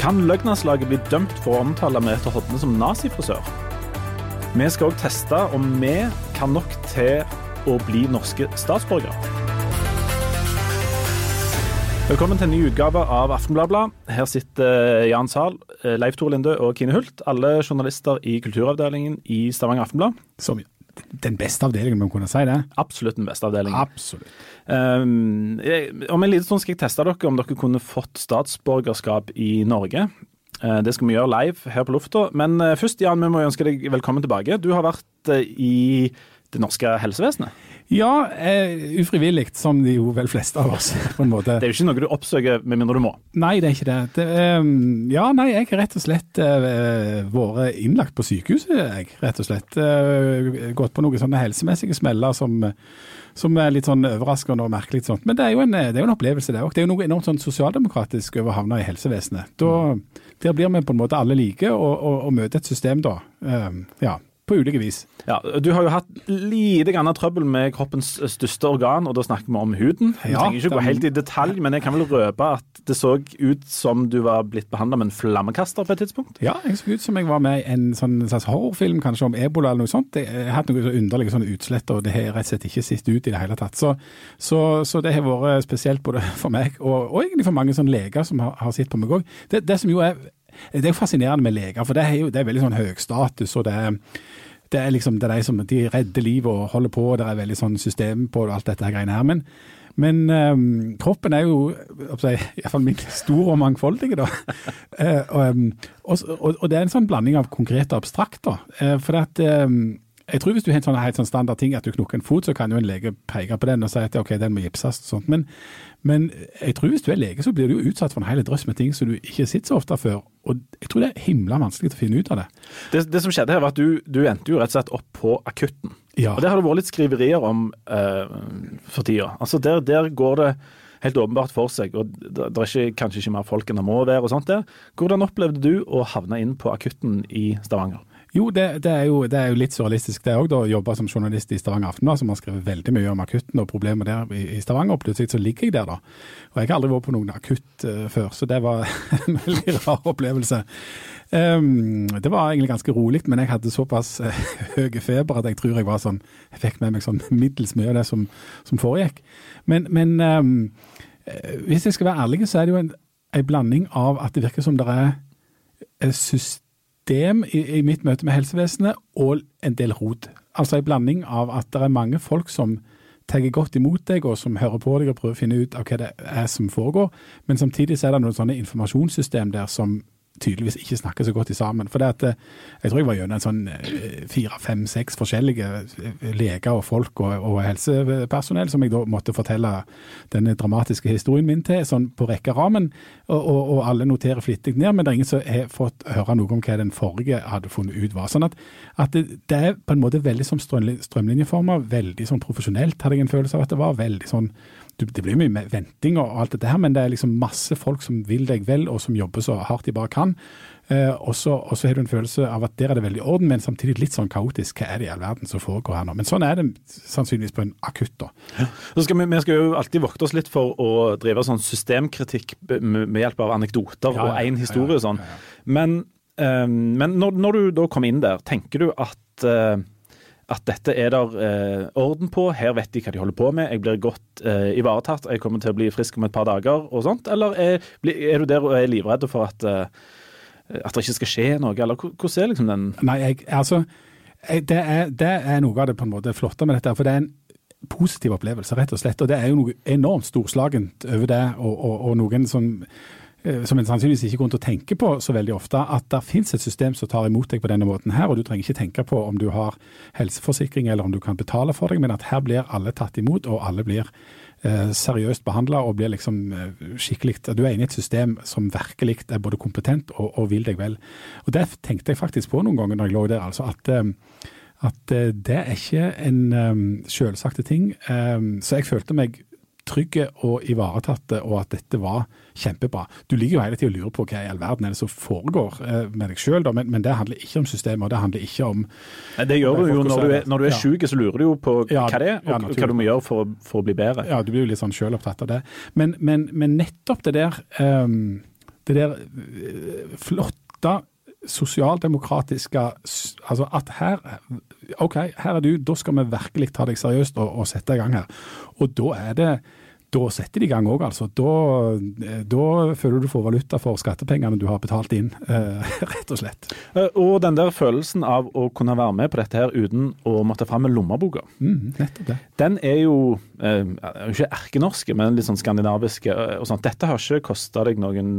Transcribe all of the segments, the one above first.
Kan Løgnaslaget bli dømt for å omtale Merete Hodne som nazifrisør? Vi skal òg teste om vi kan nok til å bli norske statsborgere. Velkommen til en ny utgave av Aftenbladet. Her sitter Jan Zahl, Leif Tore Linde og Kine Hult, alle journalister i kulturavdelingen i Stavanger Aftenblad. Som den beste avdelingen, om man kunne si det? Absolutt den beste avdelingen. Absolutt. Um, jeg, om en liten stund skal jeg teste dere om dere kunne fått statsborgerskap i Norge. Uh, det skal vi gjøre live her på lufta. Men uh, først, Jan, vi må ønske deg velkommen tilbake. Du har vært uh, i det norske helsevesenet. Ja, uh, ufrivillig, som de jo vel fleste av oss, på en måte. Det er jo ikke noe du oppsøker med mindre du må? Nei, det er ikke det. det um, ja, nei, jeg har rett og slett uh, vært innlagt på sykehuset, jeg. Rett og slett. Uh, gått på noen sånne helsemessige smeller som, som er litt sånn overraskende og merkelig. Sånt. Men det er jo en, det er en opplevelse, det òg. Det er jo noe enormt sånn sosialdemokratisk over å havne i helsevesenet. Da, der blir vi på en måte alle like, og, og, og møter et system da. Um, ja, på ulike vis. Ja, Du har jo hatt lite grann trøbbel med kroppens største organ, og da snakker vi om huden. Vi Ja, trenger ikke gå helt i detalj, men jeg kan vel røpe at det så ut som du var blitt behandla med en flammekaster på et tidspunkt? Ja, jeg så ut som jeg var med i en sånn slags horrorfilm kanskje om ebola eller noe sånt. Jeg har hatt noen så underlige sånne utslett, og det har rett og slett ikke sett ut i det hele tatt. Så, så, så det har vært spesielt både for meg og, og egentlig for mange sånne leger som har, har sett på meg òg. Det, det som jo er det er fascinerende med leger, for det er jo det er veldig sånn høy status, og det er det er liksom det er de som de redder livet og holder på, og det er veldig sånn system på alt dette her greiene her. Men, men um, kroppen er jo iallfall min stor og mangfoldige, da. uh, og, og, og, det er en sånn blanding av konkret og abstrakt, da. Uh, for at ehm, jeg tror hvis du har en sånn helt sånn standard ting at du knokker en fot, så kan jo en lege peke på den og si at ok, den må gipses og sånt. Men, men jeg tror hvis du er lege, så blir du jo utsatt for en hel drøss med ting som du ikke har sett så ofte før. Og jeg tror det er himla vanskelig å finne ut av det. Det, det som skjedde her var at du, du endte jo rett og slett opp på akutten. Ja. Og Det har det vært litt skriverier om eh, for tida. Altså der, der går det helt åpenbart for seg, og det er ikke, kanskje ikke mer folk enn det må være. og sånt der. Hvordan opplevde du å havne inn på akutten i Stavanger? Jo, det, det, er jo, det er jo litt surrealistisk det òg, å jobbe som journalist i Stavanger Aftenblad, som har skrevet veldig mye om akutten og problemer der i, Stavanger. og Plutselig så ligger jeg der, da. Og jeg har aldri vært på noen akutt uh, før, så det var en veldig rar opplevelse. Um, det var egentlig ganske rolig, men jeg hadde såpass uh, høy feber at jeg tror jeg var sånn Jeg fikk med meg sånn middels mye av det som, som foregikk. Men, men um, hvis jeg skal være ærlig, så er det jo en, en blanding av at det virker som det er et system i, i mitt møte med helsevesenet, og en del rot. Altså en blanding av at det er mange folk som tar godt imot deg, og som hører på deg og prøver å finne ut av hva det er som foregår, men samtidig så er det noen sånne informasjonssystem der som tydeligvis ikke snakker så godt sammen. For det at, eh, Jeg tror jeg var gjennom en sånn eh, fire, fem, seks forskjellige eh, leger og folk og, og helsepersonell som jeg da måtte fortelle denne dramatiske historien min til, sånn på rekke og. Og, og, og alle noterer flittig ned, men det er ingen som har fått høre noe om hva den forrige hadde funnet ut var. Sånn at, at det, det er på en måte veldig som strømli- strømlinjeforma, veldig sånn profesjonelt, hadde jeg en følelse av at det var. veldig sånn det blir mye venting og alt dette her, men det er liksom masse folk som vil deg vel, og som jobber så hardt de bare kan. Eh, og så har du en følelse av at der er det veldig orden, men samtidig litt sånn kaotisk. Hva er det i all verden som foregår her nå? Men sånn er det sannsynligvis på en akutt, da. Så skal vi, vi skal jo alltid vokte oss litt for å drive sånn systemkritikk med, hjelp av anekdoter Ja, og ja, én historie og ja, sånn. ja, ja. Men, um, men når, når du da kom inn der, tenker du at eh, at dette er der eh, orden på, her vet de hva de holder på med, jeg blir godt eh, ivaretatt, jeg kommer til å bli frisk om et par dager og sånt? Eller er, er du der og er livredd for at, eh, at det ikke skal skje noe, eller hvordan er liksom den Nei, jeg, altså, jeg, det, er, det er noe av det på en måte flotte med dette. For det er en positiv opplevelse, rett og slett. Og det er jo noe enormt storslagent over det, og, og, og noen som som en sannsynligvis ikke grunn til å tenke på så veldig ofte, at det finnes et system som tar imot deg på denne måten her, og du trenger ikke tenke på om du har helseforsikring eller om du kan betale for deg, men at her blir alle tatt imot, og alle blir eh, seriøst behandla og blir liksom eh, skikkelig Du er inne i et system som virkelig er både kompetent og, og vil deg vel. Og Det tenkte jeg faktisk på noen ganger når jeg lå der, altså at eh, at eh, det er ikke en um, selvsagte ting. Um, så jeg følte meg trygg og ivaretatte, og at dette var kjempebra. Du ligger jo hele tiden og lurer på hva i all verden er det som foregår eh, med deg sjøl, men, men det handler ikke om systemet, og det handler ikke om Nei, Det gjør du jo når du er, når du er Ja. syk, så lurer du jo på hva det er, og ja, hva du må gjøre for, for å bli bedre. Ja, du blir jo litt sånn sjølopptatt av det. Men, men, men nettopp det der um, det der eh, flotte sosialdemokratiske Altså at her OK, her er du, da skal vi virkelig ta deg seriøst og, og sette i gang her. Og da er det da setter de i gang òg, altså. Da, da, føler du får valuta for skattepengene du har betalt inn, eh, rett og slett. Eh, og den der følelsen av å kunne være med på dette her uten å måtte fram med lommeboka, mm, nettopp det. den er jo eh, ikke erkenorske, men litt sånn skandinaviske. Eh, og sånt. Dette har ikke kosta deg noen,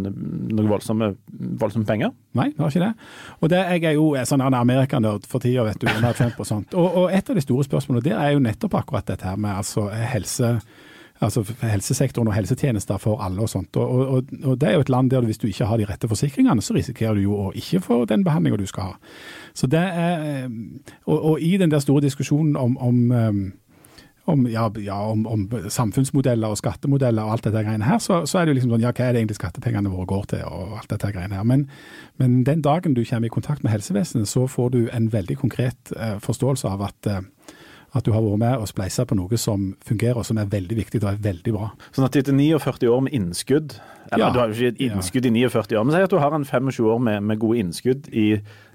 noen voldsomme, voldsomme, penger? Nei, det har ikke det. Og det, jeg er jo en sånn amerikanerd for tida, vet du, under Trump og sånt. Og, og, et av de store spørsmålene der er jo nettopp akkurat dette her med altså helse altså helsesektoren og helsetjenester for alle og sånt. Og, og, og, Det er jo et land der hvis du ikke har de rette forsikringene, så risikerer du jo å ikke få den behandlinga du skal ha. Så det er, og, og i den der store diskusjonen om, om om, ja, ja, om, samfunnsmodeller og skattemodeller og alt dette greiene her, så, så, er det jo liksom sånn ja, hva er det egentlig skattepengene våre går til og alt dette greiene her. Men, men den dagen du kommer i kontakt med helsevesenet, så får du en veldig konkret eh, forståelse av at eh, at du har vært med og spleisa på noe som fungerer, og som er veldig viktig og er veldig bra. Sånn at etter 49 år med innskudd, eller ja, du har jo ikke et innskudd i 49 år, men si at du har en 25 år med, med gode innskudd i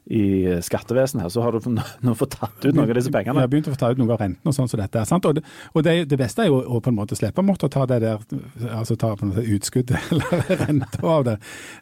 i skattevesenet her, så har du nå fått tatt ut noen av disse pengene. Jeg har begynt å få ta ut noe av renten og sånn som dette. sant? Og, det, og det, det, beste er jo å på en måte slippe å måtte ta det der, altså ta på en måte utskuddet eller renta av det.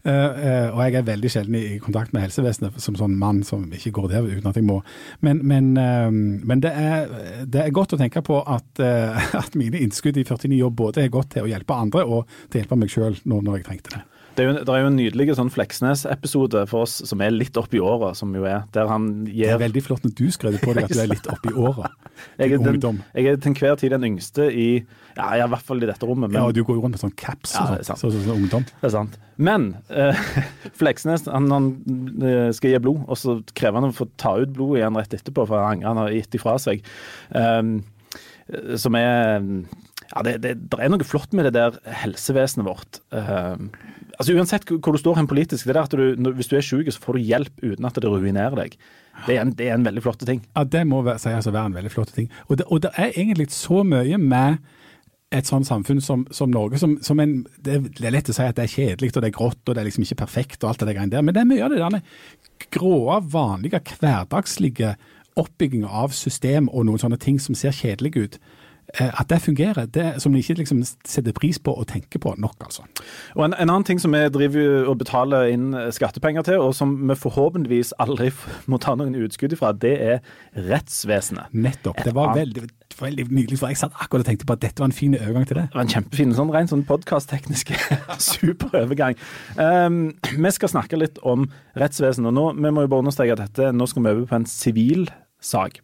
Uh, uh, og jeg er veldig sjelden i, kontakt med helsevesenet som sånn mann som ikke går der uten at jeg må. Men, men, uh, men det, er, det, er, godt å tenke på at, at mine innskudd i 49 år både er godt til å hjelpe andre og til å hjelpe meg sjøl når, når jeg trengte det. Det er, jo, det er jo en nydelig sånn Fleksnes-episode for oss som er litt oppi åra, som jo er der han gir Det er veldig flott når du skrev på deg at du er litt oppi åra. jeg, er den, jeg er til enhver tid den yngste i ja, i hvert fall i dette rommet. Men, ja, og du går jo rundt med sånn caps og ja, sånn, så, så, så, ungdom. Det er sant. Men eh, Fleksnes han, han, eh, skal gi blod, og så krever han å få ta ut blodet igjen rett etterpå, for han angrer han har gitt ifra seg. Um, som er ja, det, det, det, er noe flott med det der helsevesenet vårt. Uh, altså Uansett hvor du står hen politisk, det er at du, hvis du er syk, så får du hjelp uten at det ruinerer deg. Det er en, det er en veldig flott ting. Ja, det må sies altså være en veldig flott ting. Og det, og det, er egentlig så mye med et sånt samfunn som, som Norge som, som en, det, er lett å si at det er kjedelig og det er grått og det er liksom ikke perfekt og alt det greiene der, men det er mye av det der grå, vanlige, hverdagslige oppbygginga av system og noen sånne ting som ser kjedelige ut. Eh, at det fungerer, det som de ikke liksom setter pris på og tenker på nok. altså. Og en, en, annen ting som vi driver og betaler inn skattepenger til, og som vi forhåpentligvis aldri må ta noen utskudd ifra, det er rettsvesenet. Nettopp. Det var veldig, veldig nydelig, for jeg satt akkurat og tenkte på at dette var en fin overgang til det. Det var en kjempefin, sånn ren sånn podkast-teknisk super overgang. Um, vi skal snakke litt om rettsvesenet. og nå, Vi må jo bare understreke at dette, nå skal vi over på en sivil sak,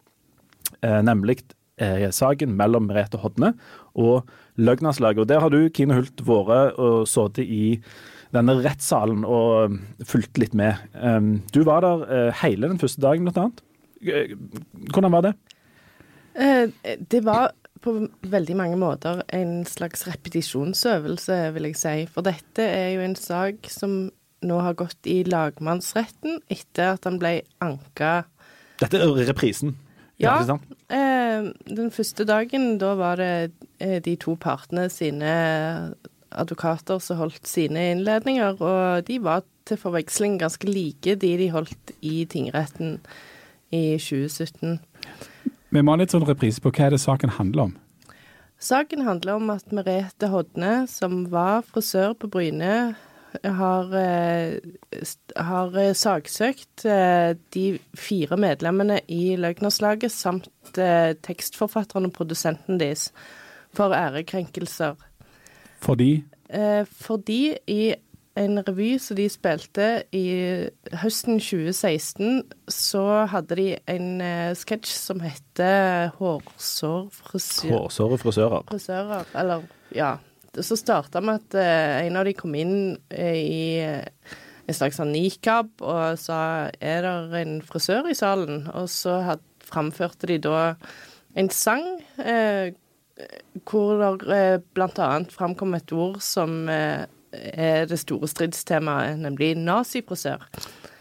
uh, nemlig eh, saken mellom Merete Hodne og Løgnaslaget. Og Der har du, Kine Hult, vært og sittet i denne rettssalen og fulgt litt med. Du var der hele den første dagen, blant annet. Eh, hvordan var det? Det var på veldig mange måter en slags repetisjonsøvelse, vil jeg si. For dette er jo en sak som nå har gått i lagmannsretten etter at han ble anka Dette er reprisen? Ja. Eh, den første dagen, da var det eh, de to partene sine advokater som holdt sine innledninger, og de var til forveksling ganske like de de holdt i tingretten i 2017. Vi må ha litt sånn reprise på hva er det saken handler om? Saken handler om at Merete Hodne, som var frisør på Bryne, har, eh, har eh, saksøkt eh, de fire medlemmene i Løgnerslaget samt tekstforfatteren og produsenten deres for ærekrenkelser. Fordi? Fordi i en revy som de spilte i høsten 2016, så hadde de en sketsj som heter Hårsårfrisører. Hårsårefrisører. Frisører, eller ja så starta med at uh, en av de kom inn uh, i uh, en slags sånn nikab og sa er det en frisør i salen? Og så had, framførte de da en sang hvor det bl.a. framkom et ord som er det store stridstemaet, nemlig nazifrisør.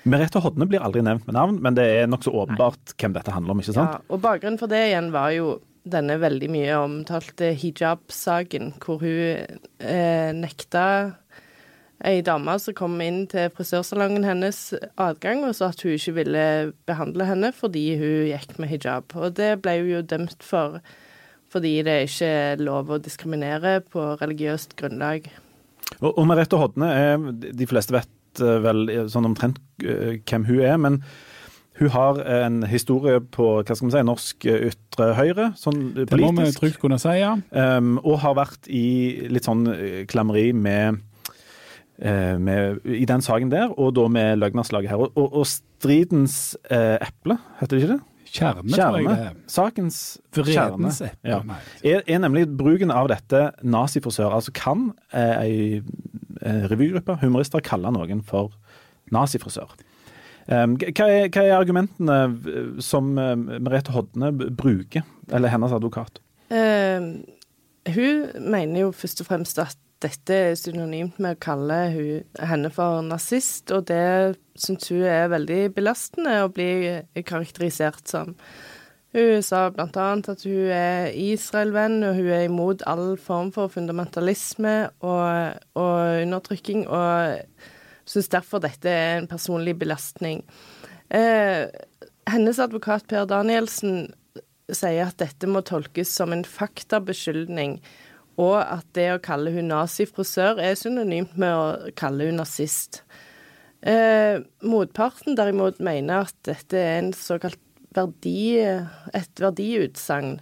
Merete Hodne blir aldri nevnt med navn, men det er nokså åpenbart Nei. hvem dette handler om, ikke sant? Ja, og Bakgrunnen for det igjen var jo denne veldig mye omtalte hijab-saken, hvor hun eh, nekta ei dame som kom inn til frisørsalongen hennes adgang og sa at hun ikke ville behandle henne fordi hun gikk med hijab. Og det ble hun jo dømt for fordi det ikke er lov å diskriminere på religiøst grunnlag. Og, og Merete Hodne er, de fleste vet eh, vel sånn omtrent eh, hvem hun er, men hun har en historie på hva skal man si, norsk ytre høyre, sånn politisk. Det må vi trygt kunne si, ja. Um, og har vært i litt sånn klammeri med Eh, med, i den saken der, og da med løgnerslaget her. Og, og, og stridens eh, eple, heter det ikke det? Kjerne, kjerne, tror jeg det er. Sakens kjerne ja. er, er, nemlig bruken av dette nazifrisør. Altså kan eh, ei eh, revygruppe, humorister, kalle noen for nazifrisør? Um, hva, er, hva, er, argumentene eh, som uh, Merete Hodne bruker, eller hennes advokat? Uh, hun mener jo først og fremst at dette er synonymt med å kalle hun, henne for nazist, og det syns hun er veldig belastende å bli karakterisert som. Hun sa annet at hun er Israel-venn, og hun er imot all form for fundamentalisme og, og undertrykking, og syns derfor dette er en personlig belastning. Eh, hennes advokat Per Danielsen sier at dette må tolkes som en faktabeskyldning og at det å kalle hun nazifrisør er synonymt med å kalle hun nazist. Eh, motparten derimot mener at dette er en såkalt verdi, et verdiutsagn,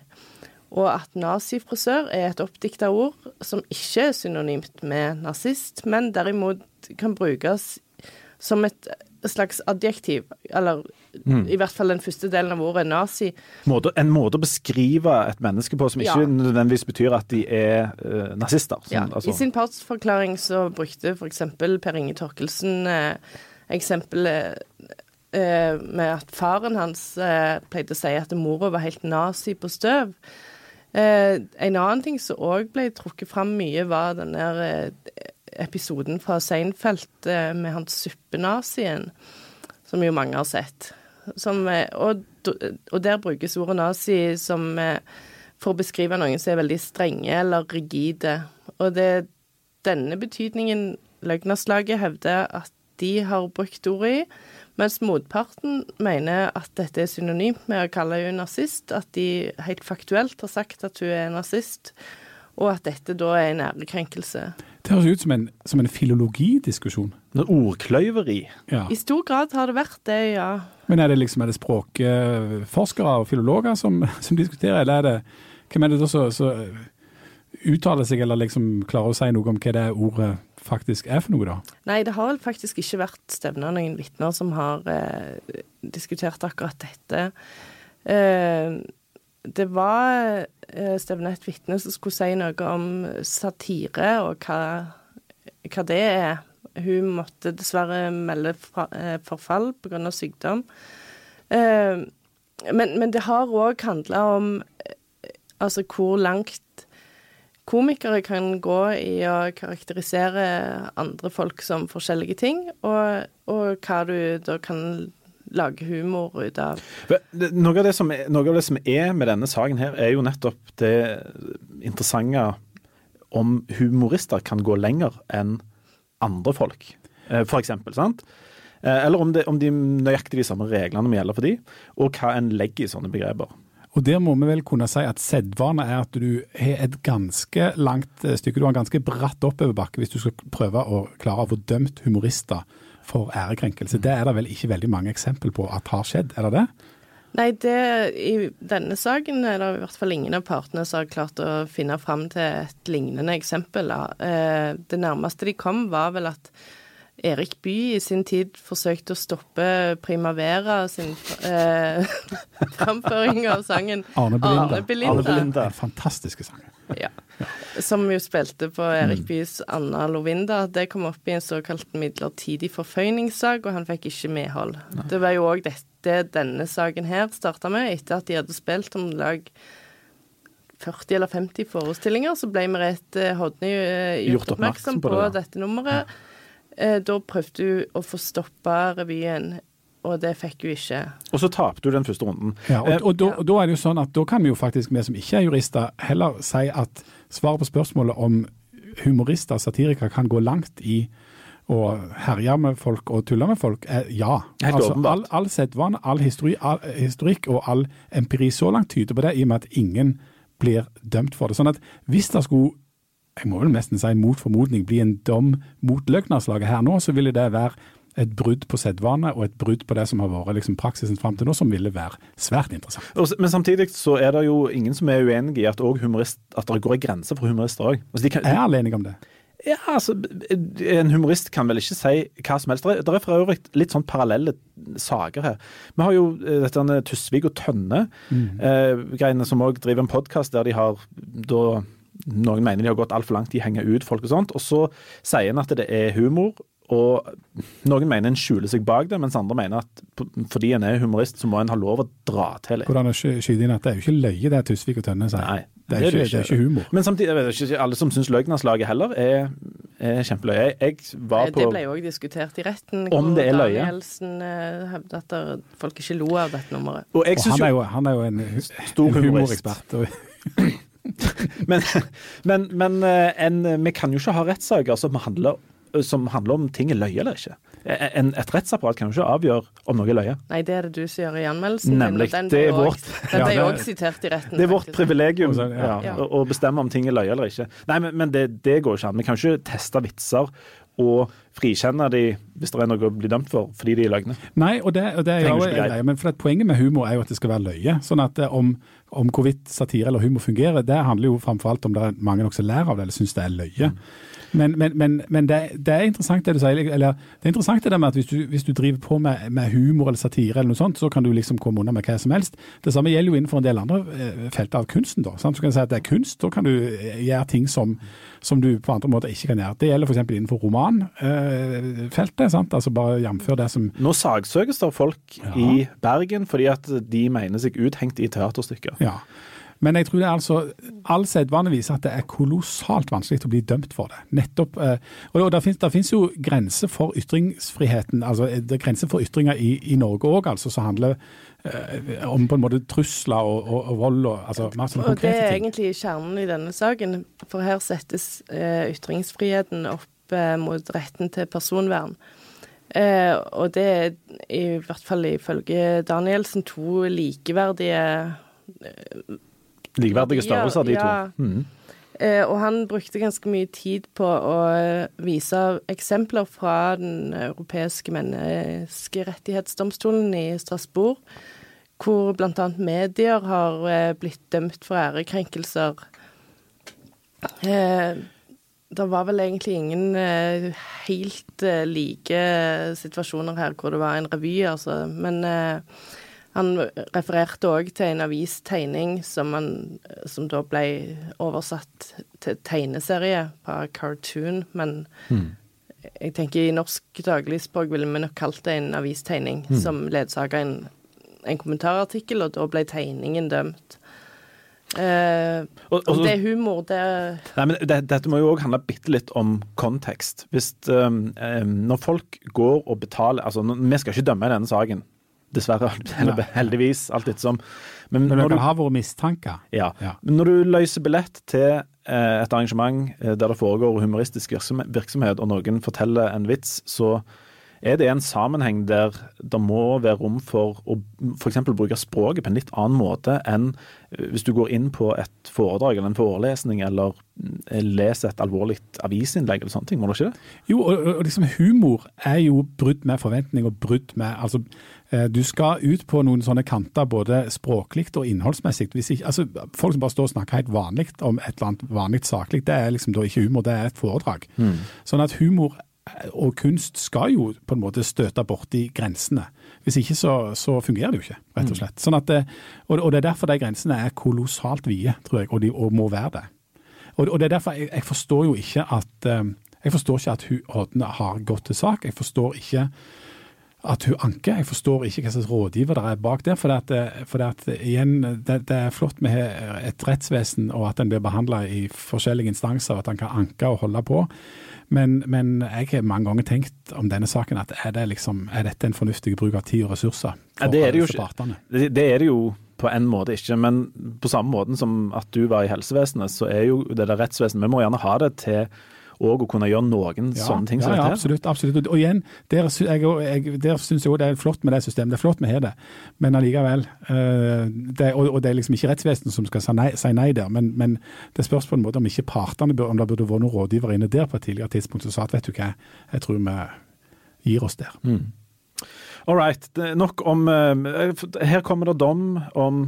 og at nazifrisør er et oppdikta ord som ikke er synonymt med nazist, men derimot kan brukes som et slags adjektiv, eller mm. i hvert fall den første delen av ordet nazi. Måte, en måte å beskrive et menneske på som ikke ja. nødvendigvis betyr at de er uh, nazister. Som, ja. altså. I sin partsforklaring så brukte f.eks. Per Inge Torkelsen uh, eksempelet uh, med at faren hans pleide å si at mora var helt nazi på støv. En annen ting som òg ble trukket fram mye, var den der episoden fra Seinfeld eh, med hans suppenazien, som jo mange har sett. Som, eh, og, og, der brukes ordet nazi som eh, for å beskrive noen som er veldig strenge eller rigide. Og det er denne betydningen løgnerslaget hevder at de har brukt ordet i, mens motparten mener at dette er synonymt med å kalle henne nazist, at de helt faktuelt har sagt at hun er nazist, og at dette da er en ærekrenkelse. Det høres ut som en, som en filologidiskusjon. Ordkløyveri. Ja. I stor grad har det vært det, ja. Men er det liksom er det språkforskere og filologer som, som, diskuterer, eller er det hvem er det da som uttaler seg, eller liksom klarer å si noe om hva det ordet faktisk er for noe, da? Nei, det har vel faktisk ikke vært stevna noen vitner som har eh, diskutert akkurat dette. Eh, det var Eh, stevna et vitne som skulle si noe om satire og hva, hva det er. Hun måtte dessverre melde eh, forfall pga. sykdom. Eh, men, men det har òg handla om altså hvor langt komikere kan gå i å karakterisere andre folk som forskjellige ting, og, og hva du da kan lage humor ut av. Noe av, som, noe av det som er med denne saken her, er jo nettopp det interessante om humorister kan gå lenger enn andre folk, eh, for eksempel, sant? Eh, eller om, det, om de nøyaktig de samme reglene må gjelde for de, og hva en legger i sånne begreper. Og Der må vi vel kunne si at sedvane er at du har et ganske langt eh, stykke, du har en ganske bratt oppoverbakke hvis du skal prøve å klare å få dømt humorister for ærekrenkelse. Det er det vel ikke veldig mange eksempel på at har skjedd, er det det? Nei, det, i denne saken er det i hvert fall ingen av partene som har klart å finne fram til et lignende eksempel. Eh, det nærmeste de kom, var vel at Erik Bye i sin tid forsøkte å stoppe Primavera sin eh, framføring av sangen Arne Belinda. Arne Belinda. Arne Belinda. Fantastiske sanger. Ja. Som jo spilte på Erik Bys Byes Anna Lovinda. Det kom opp i en såkalt midlertidig forføyningssak, og han fikk ikke medhold. Nei. Det var jo òg dette denne saken her starta med, etter at de hadde spilt om lag 40 eller 50 forestillinger, så ble Merete Hodne gjort, gjort oppmerksom på, det, dette nummeret. Ja. Eh, da prøvde hun å få stoppa revyen, og det fikk hun ikke. Og så tapte hun den første runden. Ja, og, og, da, ja. da, er det jo sånn at da kan vi jo faktisk, vi som ikke er jurister, heller si at svaret på spørsmålet om humorister, satirikere, kan gå langt i å herje med folk og tulle med folk, er ja. Helt altså, all, all sedvane, all, histori, all historikk og all empiri så langt tyder på det, i og med at ingen blir dømt for det. Sånn at hvis det skulle jeg må vel nesten si mot formodning, bli en dom mot løgnerslaget her nå, så ville det være et brudd på sedvane og et brudd på det som har vært liksom, praksisen fram til nå, som ville være svært interessant. Men samtidig så er det jo ingen som er uenig i at, humorist, at det går en grense for humorister òg. Altså, kan- Er alle enige om det? Ja, altså, En humorist kan vel ikke si hva som helst. Det er, for øvrig litt sånn parallelle saker her. Vi har jo eh, dette Tusvik og Tønne-greiene, som òg driver en podkast der de har da Noen mener de har gått altfor langt i å henge ut folk og sånt. Og så sier en at det er humor, og noen mener en skjuler seg bak det, mens andre mener at fordi en er humorist, så må en ha lov å dra til litt. Hvordan skyte inn at det er jo ikke løye det Tusvik og Tønne sier. Nei, det, er ikke, det er ikke humor. Men samtidig, jeg vet ikke, alle som syns Løgnerslaget heller er, er kjempeløye. Jeg, jeg var på Det ble jo òg diskutert i retten. Om det er løye. Danielsen eh, hevdet at det- folk ikke lo av dette nummeret. Og jeg Og han er jo, han er jo en, Stor en humorist. humorekspert. Og, men, men, men eh, en, vi kan jo ikke ha rettssaker som handler, som handler om ting er løye eller ikke. En, et rettsapparat kan jo ikke avgjøre om noe er løye. Nei, det er det du som gjør i anmeldelsen. Nemlig. den Det er vårt- også- Den Ja, ble det- sitert i retten. Det er vårt faktisk. privilegium ja. ja, å, å bestemme om ting er løye eller ikke. Nei, men, men det, det går ikke an. Vi kan ikke teste vitser og frikjenne de hvis det er noe å bli dømt for fordi de er løgne. Nei, og det, og det er jo bli men for at Poenget med humor er jo at det skal være løye. sånn at eh, om, om hvorvidt satire eller humor fungerer, det handler jo framfor alt om det er mange nok som ler av det eller syns det er løye. Men, men, men, men det, det er interessant det du sier. Eller, det er interessant det der med at hvis du, hvis du driver på med, med humor eller satire, eller noe sånt, så kan du liksom komme unna med hva som helst. Det samme gjelder jo innenfor en del andre eh, felter av kunsten. da, sant? Så kan du si at det er kunst, da kan du eh, gjøre ting som, som du på andre måter ikke kan gjøre. Det gjelder f.eks. innenfor romanfeltet. sant? Altså bare jf. det som Nå saksøkes det folk Ja. i Bergen fordi at de mener seg uthengt i teaterstykker. Ja. Men jeg tror det er altså, all sedvane viser at det er kolossalt vanskelig å bli dømt for det. Nettopp, eh, og Det finnes jo grenser for ytringsfriheten. altså Det er grenser for ytringer i, i Norge òg, altså, som handler eh, om på en måte trusler og, og, og vold. og altså mer sånn Og det er ting. egentlig kjernen i denne saken, for her settes eh, ytringsfriheten opp eh, mot retten til personvern. Eh, og det er i hvert fall ifølge Danielsen to likeverdige Likeverdige størrelser, de ja. to. Mm. Eh, og han brukte ganske mye tid på å vise eksempler fra Den europeiske menneskerettighetsdomstolen i Strasbourg, hvor bl.a. medier har eh, blitt dømt for ærekrenkelser. Eh, det var vel egentlig ingen eh, helt like situasjoner her hvor det var en revy, altså. Men han refererte òg til en avistegning som, han, som da ble oversatt til tegneserie på cartoon, men jeg tenker i norsk dagligspråk ville vi nok kalt det en avistegning som ledsaga en, en kommentarartikkel, og da ble tegningen dømt. Eh, Og, og, det er humor, det Nei, men det, Dette må jo òg handle bitte litt om kontekst. Hvis, um, um, når folk går og betaler altså, Vi skal ikke dømme i denne saken, dessverre. Eller heldigvis, alt ettersom. Men, Men når du, har vært mistanker. ja. Ja. Men når du løser billett til eh, et arrangement eh, der det foregår humoristisk virksomhet, og noen forteller en vits, så er det en sammenheng der det må være rom for å f.eks. bruke språket på en litt annen måte enn eh, hvis du går inn på et foredrag eller en forelesning eller leser et alvorlig avisinnlegg eller sånne ting. Må du ikke det? Jo, og, og- liksom humor er jo brudd med forventning og brudd med altså, Du skal ut på noen sånne kanter både språklig og innholdsmessig. Ikke, altså, folk som bare står og snakker helt vanlig om et eller annet vanlig saklig, det er liksom da ikke humor, det er et foredrag. Sånn at humor og kunst skal jo på en måte støte borti grensene. Hvis ikke så, så fungerer det jo ikke, rett og slett. Sånn at det, og, og det er derfor de grensene er kolossalt vide, tror jeg, og de og må være det. Og, og det er derfor jeg, jeg forstår jo ikke at eh, jeg forstår ikke at Hodne har gått til sak. Jeg forstår ikke at hun anker. Jeg forstår ikke hva slags rådgiver det er bak der. For, det at, for det at igjen, det, det er flott med et rettsvesen og at en blir behandla i forskjellige instanser, og at en kan anke og holde på. Men, men jeg har mange ganger tenkt om denne saken at er, det liksom, er dette en fornuftig bruk av tid og ressurser for Ja, det er det jo partene? Det, det er det jo på en måte ikke, men på samme måten som at du var i helsevesenet, så er jo det der rettsvesenet Vi må gjerne ha det til òg å kunne gjøre noen sånne ting ja, ja, absolutt. absolutt. Og igjen, der, jeg, jeg, syns jeg det er flott med det systemet. Det er flott vi har det, men allikevel. eh, det, og, og det er liksom ikke rettsvesenet som skal si nei, si nei der, men, men det spørs på en måte om ikke partene bør, om det burde vært noen rådgivere inne der på et tidligere tidspunkt som sa at vet du hva, jeg tror vi gir oss der. All right. Nok om eh, Her kommer det dom om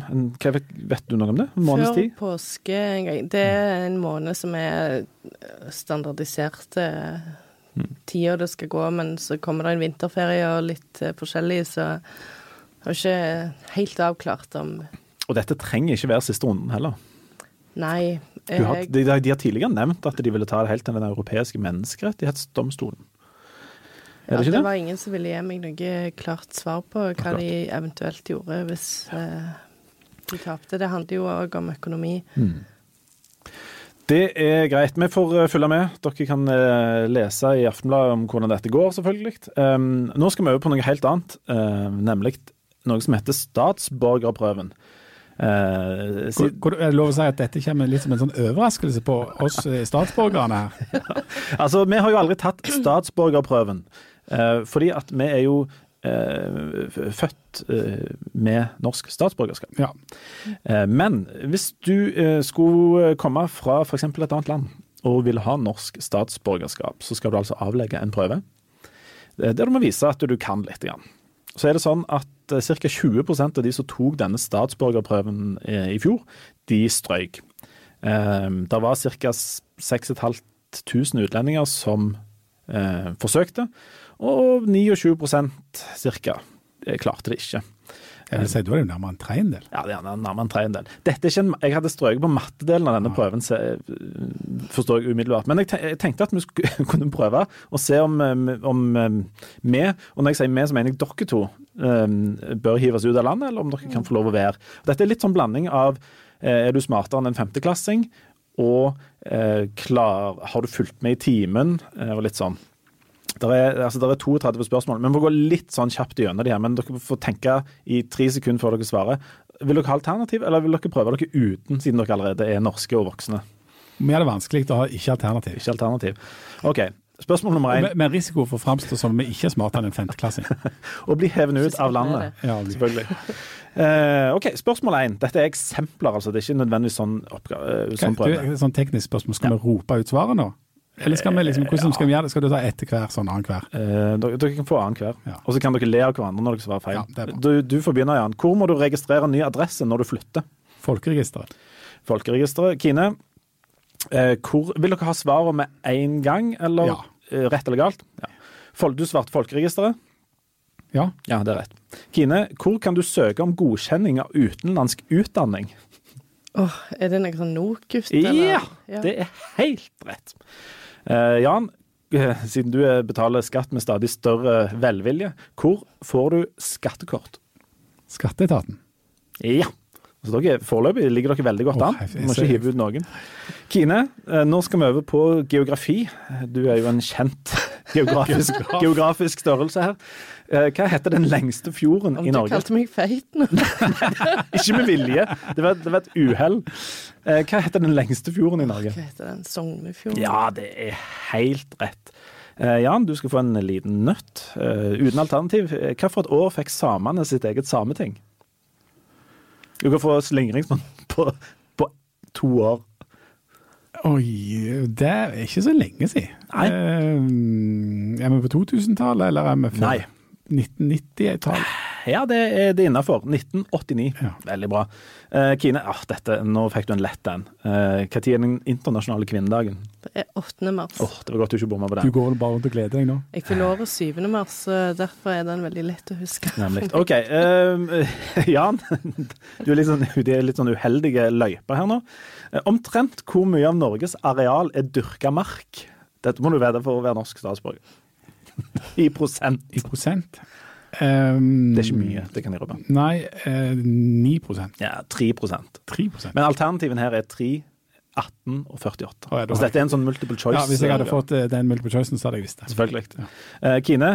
hva vet, vet du noe om det? En måneds Før påske en gang. Det er en måned som er standardisert eh, tida det skal gå, men så kommer det en vinterferie og litt eh, forskjellig, så jeg har ikke helt avklart om Og dette trenger ikke være siste runden heller. Nei. Jeg... har, de, de har tidligere nevnt at de ville ta det helt til Den europeiske menneskerettighetsdomstolen. Ja, det det var ingen som ville gi meg noe klart svar på hva Akkurat. de eventuelt gjorde hvis eh, de tapte. Det handler jo òg om økonomi. Det er greit. Vi får eh, følge med. Dere kan eh, lese i Aftenbladet om hvordan dette går, selvfølgelig. Um, nå skal vi over på noe helt annet, uh, nemlig noe som heter statsborgerprøven. Uh, si- hvor, er det lov å si at dette kommer litt som en sånn overraskelse på oss statsborgerne her? altså, vi har jo aldri tatt statsborgerprøven, fordi at vi er jo eh, født eh, med norsk statsborgerskap. Ja. Eh, Men hvis du eh, skulle komme fra f.eks. et annet land og vil ha norsk statsborgerskap, så skal du altså avlegge en prøve eh, der du må vise at du kan litt. Så er det sånn at ca. 20% av de som tok denne statsborgerprøven eh, i fjor, de strøyk. Eh, Det var ca. 6500 utlendinger som eh, forsøkte, og 29 ca. klarte det ikke. Jeg vil si, Da er det nærmere en tredjedel. Ja, det er nærmere en tredjedel. Dette er ikke en, jeg hadde strøket på mattedelen av denne prøven, forstår jeg umiddelbart. Men jeg, tenkte at vi skulle kunne prøve å se om, um, om vi, og når jeg sier vi, så mener jeg dere to, bør hives ut av landet, eller om dere kan få lov å være. Dette er litt sånn blanding av eh, er du smartere enn en femteklassing, og eh, klar, har du fulgt med i timen, eh, og litt sånn. Der er, altså, der er 32 spørsmål. Vi må gå litt sånn kjapt gjennom de her, men dere får tenke i tre sekunder før dere svarer. Vil dere ha alternativ, eller vil dere prøve dere uten, siden dere allerede er norske og voksne? Vi er det vanskelig å ha ikke alternativ. Ikke alternativ. OK. Spørsmål nummer én. Med, med risiko for å framstå som vi ikke er smartere enn en femteklassing. Å bli hevet ut av landet. Ja, Selvfølgelig. Uh, OK, spørsmål én. Dette er eksempler, altså. Det er ikke nødvendigvis sånn, oppgave, eh, sånn Du, sånn teknisk spørsmål, skal vi rope ut svaret nå? Eller skal vi liksom, hvordan skal vi gjøre det? Skal du ta ett hver, sånn annenhver? Eh, dere, dere kan få annenhver. Ja. Og så kan dere le av hverandre når dere svarer feil. Ja, du, du får begynne, Jan. Hvor må du registrere ny adresse når du flytter? Folkeregisteret. Folkeregisteret. Kine, eh, hvor, vil dere ha svaret med én gang, eller Ja. eh, rett eller galt? Ja. Fol- Du svarte Folkeregisteret. Ja. Ja, det er rett. Kine, hvor kan du søke om godkjenning av utenlandsk utdanning? Åh, er det noe sånn NOKUT, Ja, det er helt rett. Eh, Jan, siden du eh, betaler skatt med stadig større velvilje, hvor får du skattekort? Skatteetaten. Ja. Så dere, Foreløpig ligger dere veldig godt an. Vi må ikke hive ut noen. Kine, eh, nå skal vi over på geografi. Du er jo en kjent geografisk, geografisk størrelse her. Eh, Hva heter den lengste fjorden Om i du kalte meg feit nå? Ikke med vilje, det var, det var et uhell. Eh, Hva heter den lengste fjorden i Norge? Hva heter den? Sognefjorden? Ja, det er helt rett. Eh, Jan, du skal få en liten nøtt. Uten alternativ. Eh, Hva for et år fikk samene sitt eget sameting? Du kan få slingringsmonn på, på to år. Oi, det er ikke så lenge siden. Nei. Eh, er vi på 2000-tallet, eller er vi før? Nei. 1990-tallet? Ja, det er det innafor. 1989. Ja. Veldig bra. Eh, Kine, ah, dette, nå fikk du en lett en. Eh, Når er den internasjonale kvinnedagen? Det er 8. mars. Åh, Det var godt du ikke bomma på Du går bare rundt og gleder deg nå? Jeg fyller året 7. mars, så derfor er den veldig lett å huske. Nemlig. OK. eh, Jan, du er litt sånn, det er litt sånn uheldige løyper her nå. Eh, omtrent hvor mye av Norges areal er dyrka mark? Dette må du vite for å være norsk statsborger. I prosent. I prosent? Um, Det er ikke mye, det kan jeg røpe. Nei, uh, 9 Ja, 3 3 Men alternativen her er 3, 18 og 48. Oh, ja, altså, dette er en sånn multiple choice. Ja, Hvis jeg hadde eh, fått eh, den multiple choicen, så hadde jeg visst det. Selvfølgelig. Eh, Kine,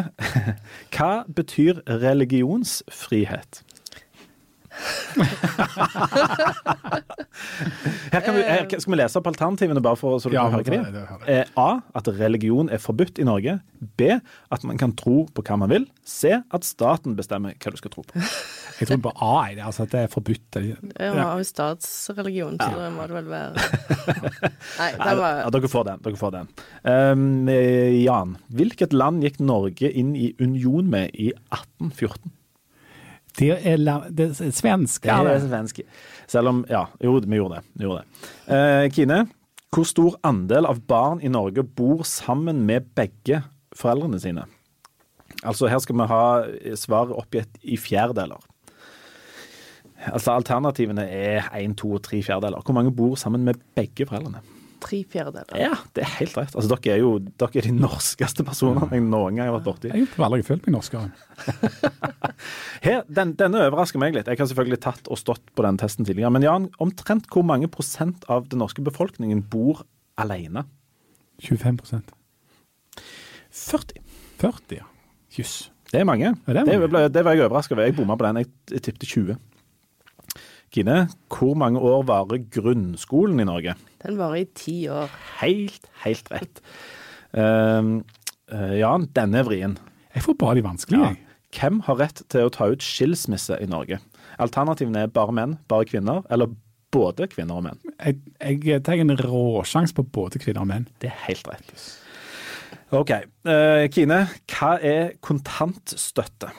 hva betyr religionsfrihet? Her kan vi, her, skal vi lese opp alternativene, bare for så du Ja, kan høre det- hva de er? A. At religion er forbudt i Norge. B. At man kan tro på hva man vil. C. At staten bestemmer hva du skal tro på. Jeg tror på A altså at det er forbudt. Ja, har jo statsreligion, så det må det vel være. Nei, det var ja, dere får den. Dere får den. Um, Jan, hvilket land gikk Norge inn i union med i 1814? Det er, la- det er svensk. Ja, det er svenske. svensk. Selv om Ja, jo, vi gjorde det. Vi gjorde det. Uh, Kine, hvor stor andel av barn i Norge bor sammen med begge foreldrene sine? Altså, her skal vi ha svaret oppgitt i fjerdedeler. Altså, alternativene er én, to og tre fjerdedeler. Hvor mange bor sammen med begge foreldrene? tre fjerdedeler. Ja, det er helt rett. Altså, dere er jo dere er de norskeste personene jeg noen gang har vært borti. Jeg har aldri følt meg norskere. Her, den, denne overrasker meg litt. Jeg har selvfølgelig tatt og stått på den testen tidligere. Men Jan, omtrent hvor mange prosent av den norske befolkningen bor alene? 25 40. 40, ja. Jøss. Det er mange. Ja, det er det, mange. ble, det var jeg overraska over. Jeg bomma på den. Jeg, jeg tippte 20. Kine, hvor mange år varer grunnskolen i Norge? Den varer i ti år. Helt, helt rett. Ehm, eh, Jan, denne er vrien. Jeg får bare de vanskelige, Ja. Hvem har rett til å ta ut skilsmisse i Norge? Alternativene er bare menn, bare kvinner, eller både kvinner og menn. Jeg, jeg tar en råsjanse på både kvinner og menn. Det er helt rett. OK. Eh, Kine, hva er kontantstøtte?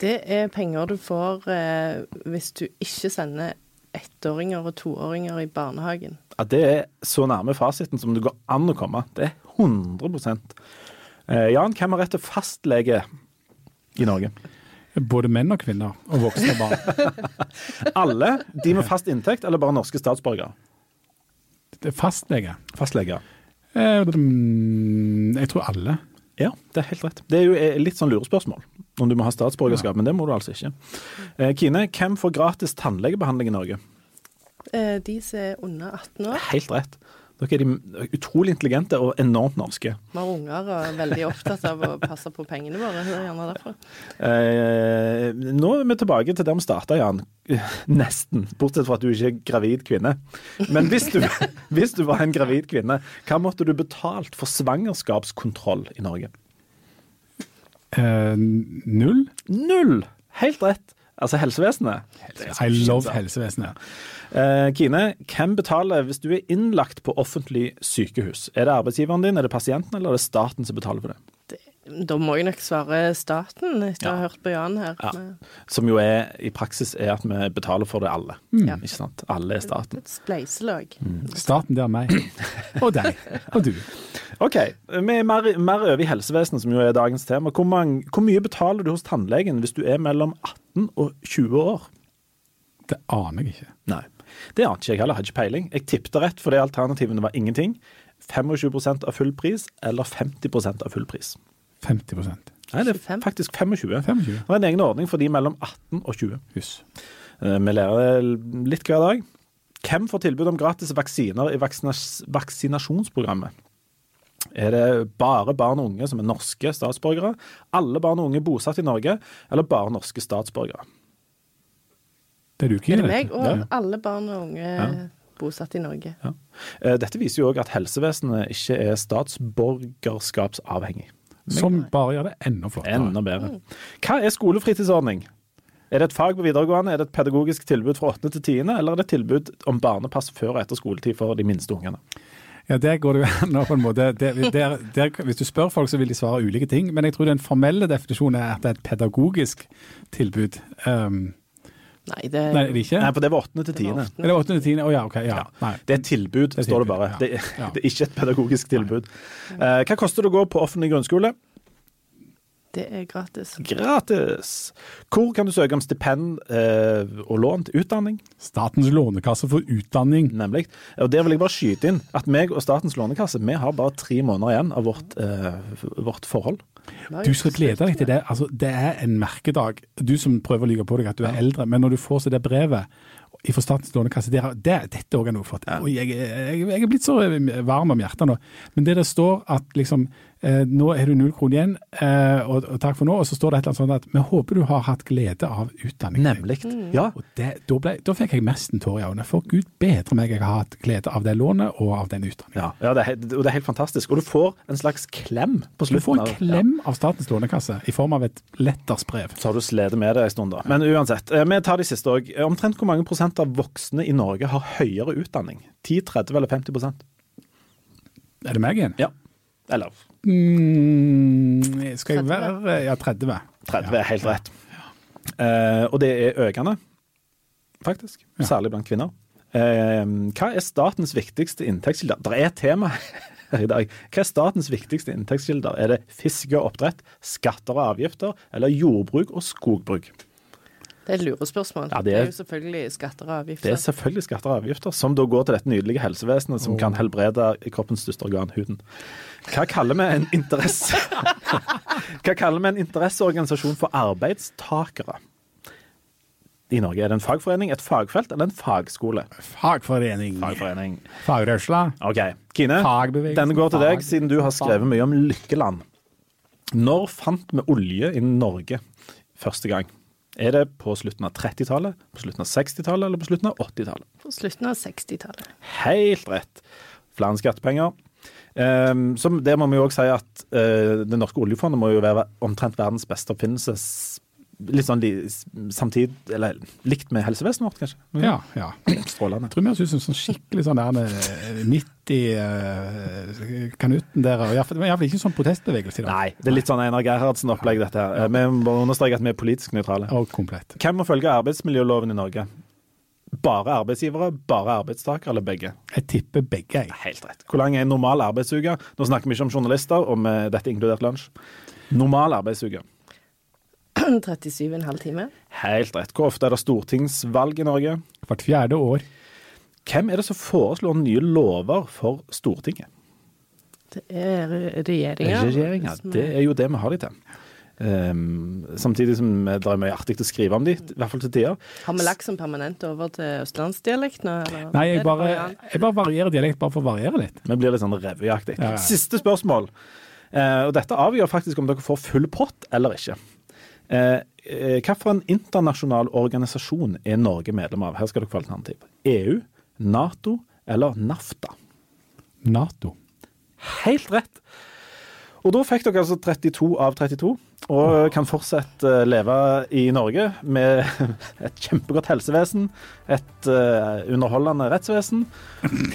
Det er penger du får eh, hvis du ikke sender ettåringer og toåringer i barnehagen. Ja, det er så nærme fasiten som det går an å komme. Det er 100 eh, Jan, hvem har rett til fastlege i Norge? Både menn og kvinner, og voksne barn. Alle de med fast inntekt, eller bare norske statsborgere? Det er fastlege. Eh, mm, Jeg tror alle. Ja, det er helt rett. Det er jo eh, litt sånn lurespørsmål om du må ha statsborgerskap, men det må du altså ikke. Eh, Kine, hvem får gratis tannlegebehandling i Norge? Eh, de som er under 18 år. Helt rett. Dere er de utrolig intelligente og enormt norske. Vi har unger og er veldig opptatt av å passe på pengene våre. Det er gjerne derfor. Eh, nå er vi tilbake til der vi starta, Jan. Nesten. Bortsett fra at du ikke er gravid kvinne. Men hvis du, hvis du var en gravid kvinne, hva måtte du betalt for svangerskapskontroll i Norge? Eh, null? Null! Helt rett. Altså helsevesenet. I love helsevesenet. Uh, Kine, hvem betaler hvis du er innlagt på offentlig sykehus? Er det arbeidsgiveren din, er det pasienten, eller er det staten som betaler for det? Da må jeg nok svare staten, etter å ha hørt på Jan her. Ja. Som jo er, i praksis er at vi betaler for det alle. Mm. Ikke sant? Alle er staten. Et spleiselag. Staten, det er meg. Og deg. Og du. OK, vi er mer, mer over i helsevesenet, som jo er dagens tema. Hvor, mange, hvor mye betaler du hos tannlegen hvis du er mellom 18 og 20 år? Det aner jeg ikke. Nei, det ante ikke jeg heller. Hadde ikke peiling. Jeg tippte rett fordi alternativene var ingenting. 25 av full pris eller 50 av full pris. 50 Nei, det er faktisk 25. 25. Det er en egen ordning for de mellom 18 og 20. Jøss. Eh, Vi lærer litt hver dag. Hvem får tilbud om gratis vaksiner i vaksinas vaksinasjonsprogrammet? Er det bare barn og unge som er norske statsborgere, alle barn og unge bosatt i Norge, eller bare norske statsborgere? Det er du, ikke Kine. det meg og Ja. alle barn og unge Ja. bosatt i Norge? Ja. Eh, Dette viser jo òg at helsevesenet ikke er statsborgerskapsavhengig. Som bare gjør det enda flottere. Enda bedre. Hva er skolefritidsordning? Er det et fag på videregående, er det et pedagogisk tilbud fra 8. til 10., eller er det et tilbud om barnepass før og etter skoletid for de minste ungene? Ja, der går det jo an på en måte der, der, der, Hvis du spør folk, så vil de svare ulike ting. Men jeg tror den formelle definisjonen er at det er et pedagogisk tilbud. Um, Nei, det nei, er det ikke? Nei, for det var åttende til 10. Det var Er det åttende til 10? Å ja, OK. Ja. Ja. Det er et tilbud, er står det bare. ja. Det, er, det er ikke et pedagogisk tilbud. Uh, hva koster det å gå på offentlig grunnskole? Det er gratis. Gratis! Hvor kan du søke om stipend uh, og lån til utdanning? Statens lånekasse for utdanning. Nemlig. Og Der vil jeg bare skyte inn at meg og Statens lånekasse vi har bare tre måneder igjen av vårt, uh, vårt forhold. Du skal glede deg til det. Altså, det er en merkedag. Du som prøver å lyve på deg at du er eldre, men når du får se det brevet fra Statens lånekasse, det, det, dette òg er noe flott. Jeg, jeg, jeg er blitt så varm om hjertet nå. Men det det står at liksom nå er du null kroner igjen, eh, og, og takk for nå. Og så står det et eller annet sånt at vi håper du har hatt glede av utdanningen. Nemlig. Ja. Og det, da, ble, da fikk jeg nesten tårer i øynene. For gud bedre meg jeg har hatt glede av det lånet og av den utdanningen. Ja, ja det, er, og det er helt fantastisk. Og du får en slags klem på slutten. Du får en av- klem av Statens lånekasse i form av et lettersbrev. Så har du slitt med det en stund, da. Men uansett. eh, Vi tar de siste òg. Omtrent hvor mange prosent av voksne i Norge har høyere utdanning? 10, 30 eller 50 prosent? Er det meg igjen? Ja. Eller Mm, skal jeg 30? være Ja, 30. 30 er helt rett. Uh, og det er økende, faktisk. Ja. Særlig blant kvinner. Uh, hva er statens viktigste inntektskilder? Det er et tema her i dag. Hva er statens viktigste inntektskilder? Er det fiske og oppdrett, skatter og avgifter, eller jordbruk og skogbruk? Det er et lurespørsmål. Ja, det, det er, er- jo selvfølgelig skatter og avgifter. Det er selvfølgelig skatter og avgifter, som da går til dette nydelige helsevesenet som kan helbrede kroppens største organ, huden. Hva kaller vi en interesse... Hva kaller vi en interesseorganisasjon for arbeidstakere? I Norge er det en fagforening, et fagfelt eller en fagskole? Fagforening. Fagforening. Fagrørsla. OK. Kine, denne går til deg, siden du har skrevet mye om Lykkeland. Når fant vi olje i Norge første gang? Er det på slutten av 30-tallet, på slutten av 60-tallet eller på slutten av 80-tallet? På slutten av 60-tallet. Helt rett. Flere skattepenger. Um, som det må vi også si at eh, det norske oljefondet må jo være omtrent verdens beste oppfinnelse. Litt sånn de samtidig, eller likt med helsevesenet vårt, kanskje. Ja, ja. Strålende. Jeg tror vi har som sånn skikkelig sånn der eh, midt i uh, kanuten der. iallfall ikke sånn protestbevegelse i dag. Nei, det er litt sånn Einar Gerhardsen-opplegg, dette her. Ja. Vi må understreke at vi er politisk nøytrale. Og komplett. Hvem må følge arbeidsmiljøloven i Norge? Bare arbeidsgivere, bare arbeidstakere eller begge? Jeg tipper begge, jeg. Helt rett. Hvor lang er en normal arbeidsuke? Nå snakker vi ikke om journalister, og med dette inkludert lunsj. Normal arbeidsuke. 37,5 timer. Helt rett. Hvor ofte er det stortingsvalg i Norge? Hvert fjerde år. Hvem er det som foreslår nye lover for Stortinget? Det er regjeringa. Regjeringa. Det er jo det vi har de til. Um, samtidig som det er mye artig å skrive om de, i hvert fall til tider. Har vi lagt som permanent over til østlandsdialekt nå? Eller? Nei, jeg bare, jeg bare varierer dialekt bare for å variere litt. Vi blir litt sånn revyaktig. Ja, ja. Siste spørsmål. Uh, og dette avgjør faktisk om dere får full pott eller ikke. Eh, eh, Hvilken internasjonal organisasjon er Norge medlem av? Her skal dere få alternativ. EU, Nato eller NAFTA? Nato. Helt rett. Og da fikk dere altså 32 av 32, og kan fortsatt eh, leve i Norge med et kjempegodt helsevesen, et eh, underholdende rettsvesen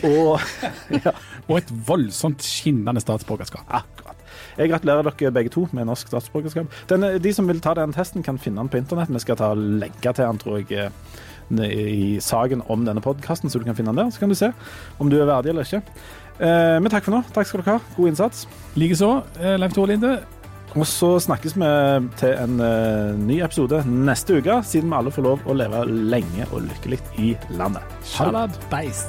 og ja, Og et voldsomt skinnende statsborgerskap. akkurat. Jeg gratulerer dere begge to med norsk statsborgerskap. Den, de som vil ta den testen, kan finne den på internett. Vi skal ta legge til den, tror jeg, eh, i saken om denne podkasten, så du kan finne den der. Så kan du se om du er verdig eller ikke. Eh, men takk for nå. Takk skal dere ha. God innsats. Likeså, eh, Leif Tore Linde. Og så snakkes vi til en eh, ny episode neste uke, siden vi alle får lov å leve lenge og lykkelig i landet. Shalabais.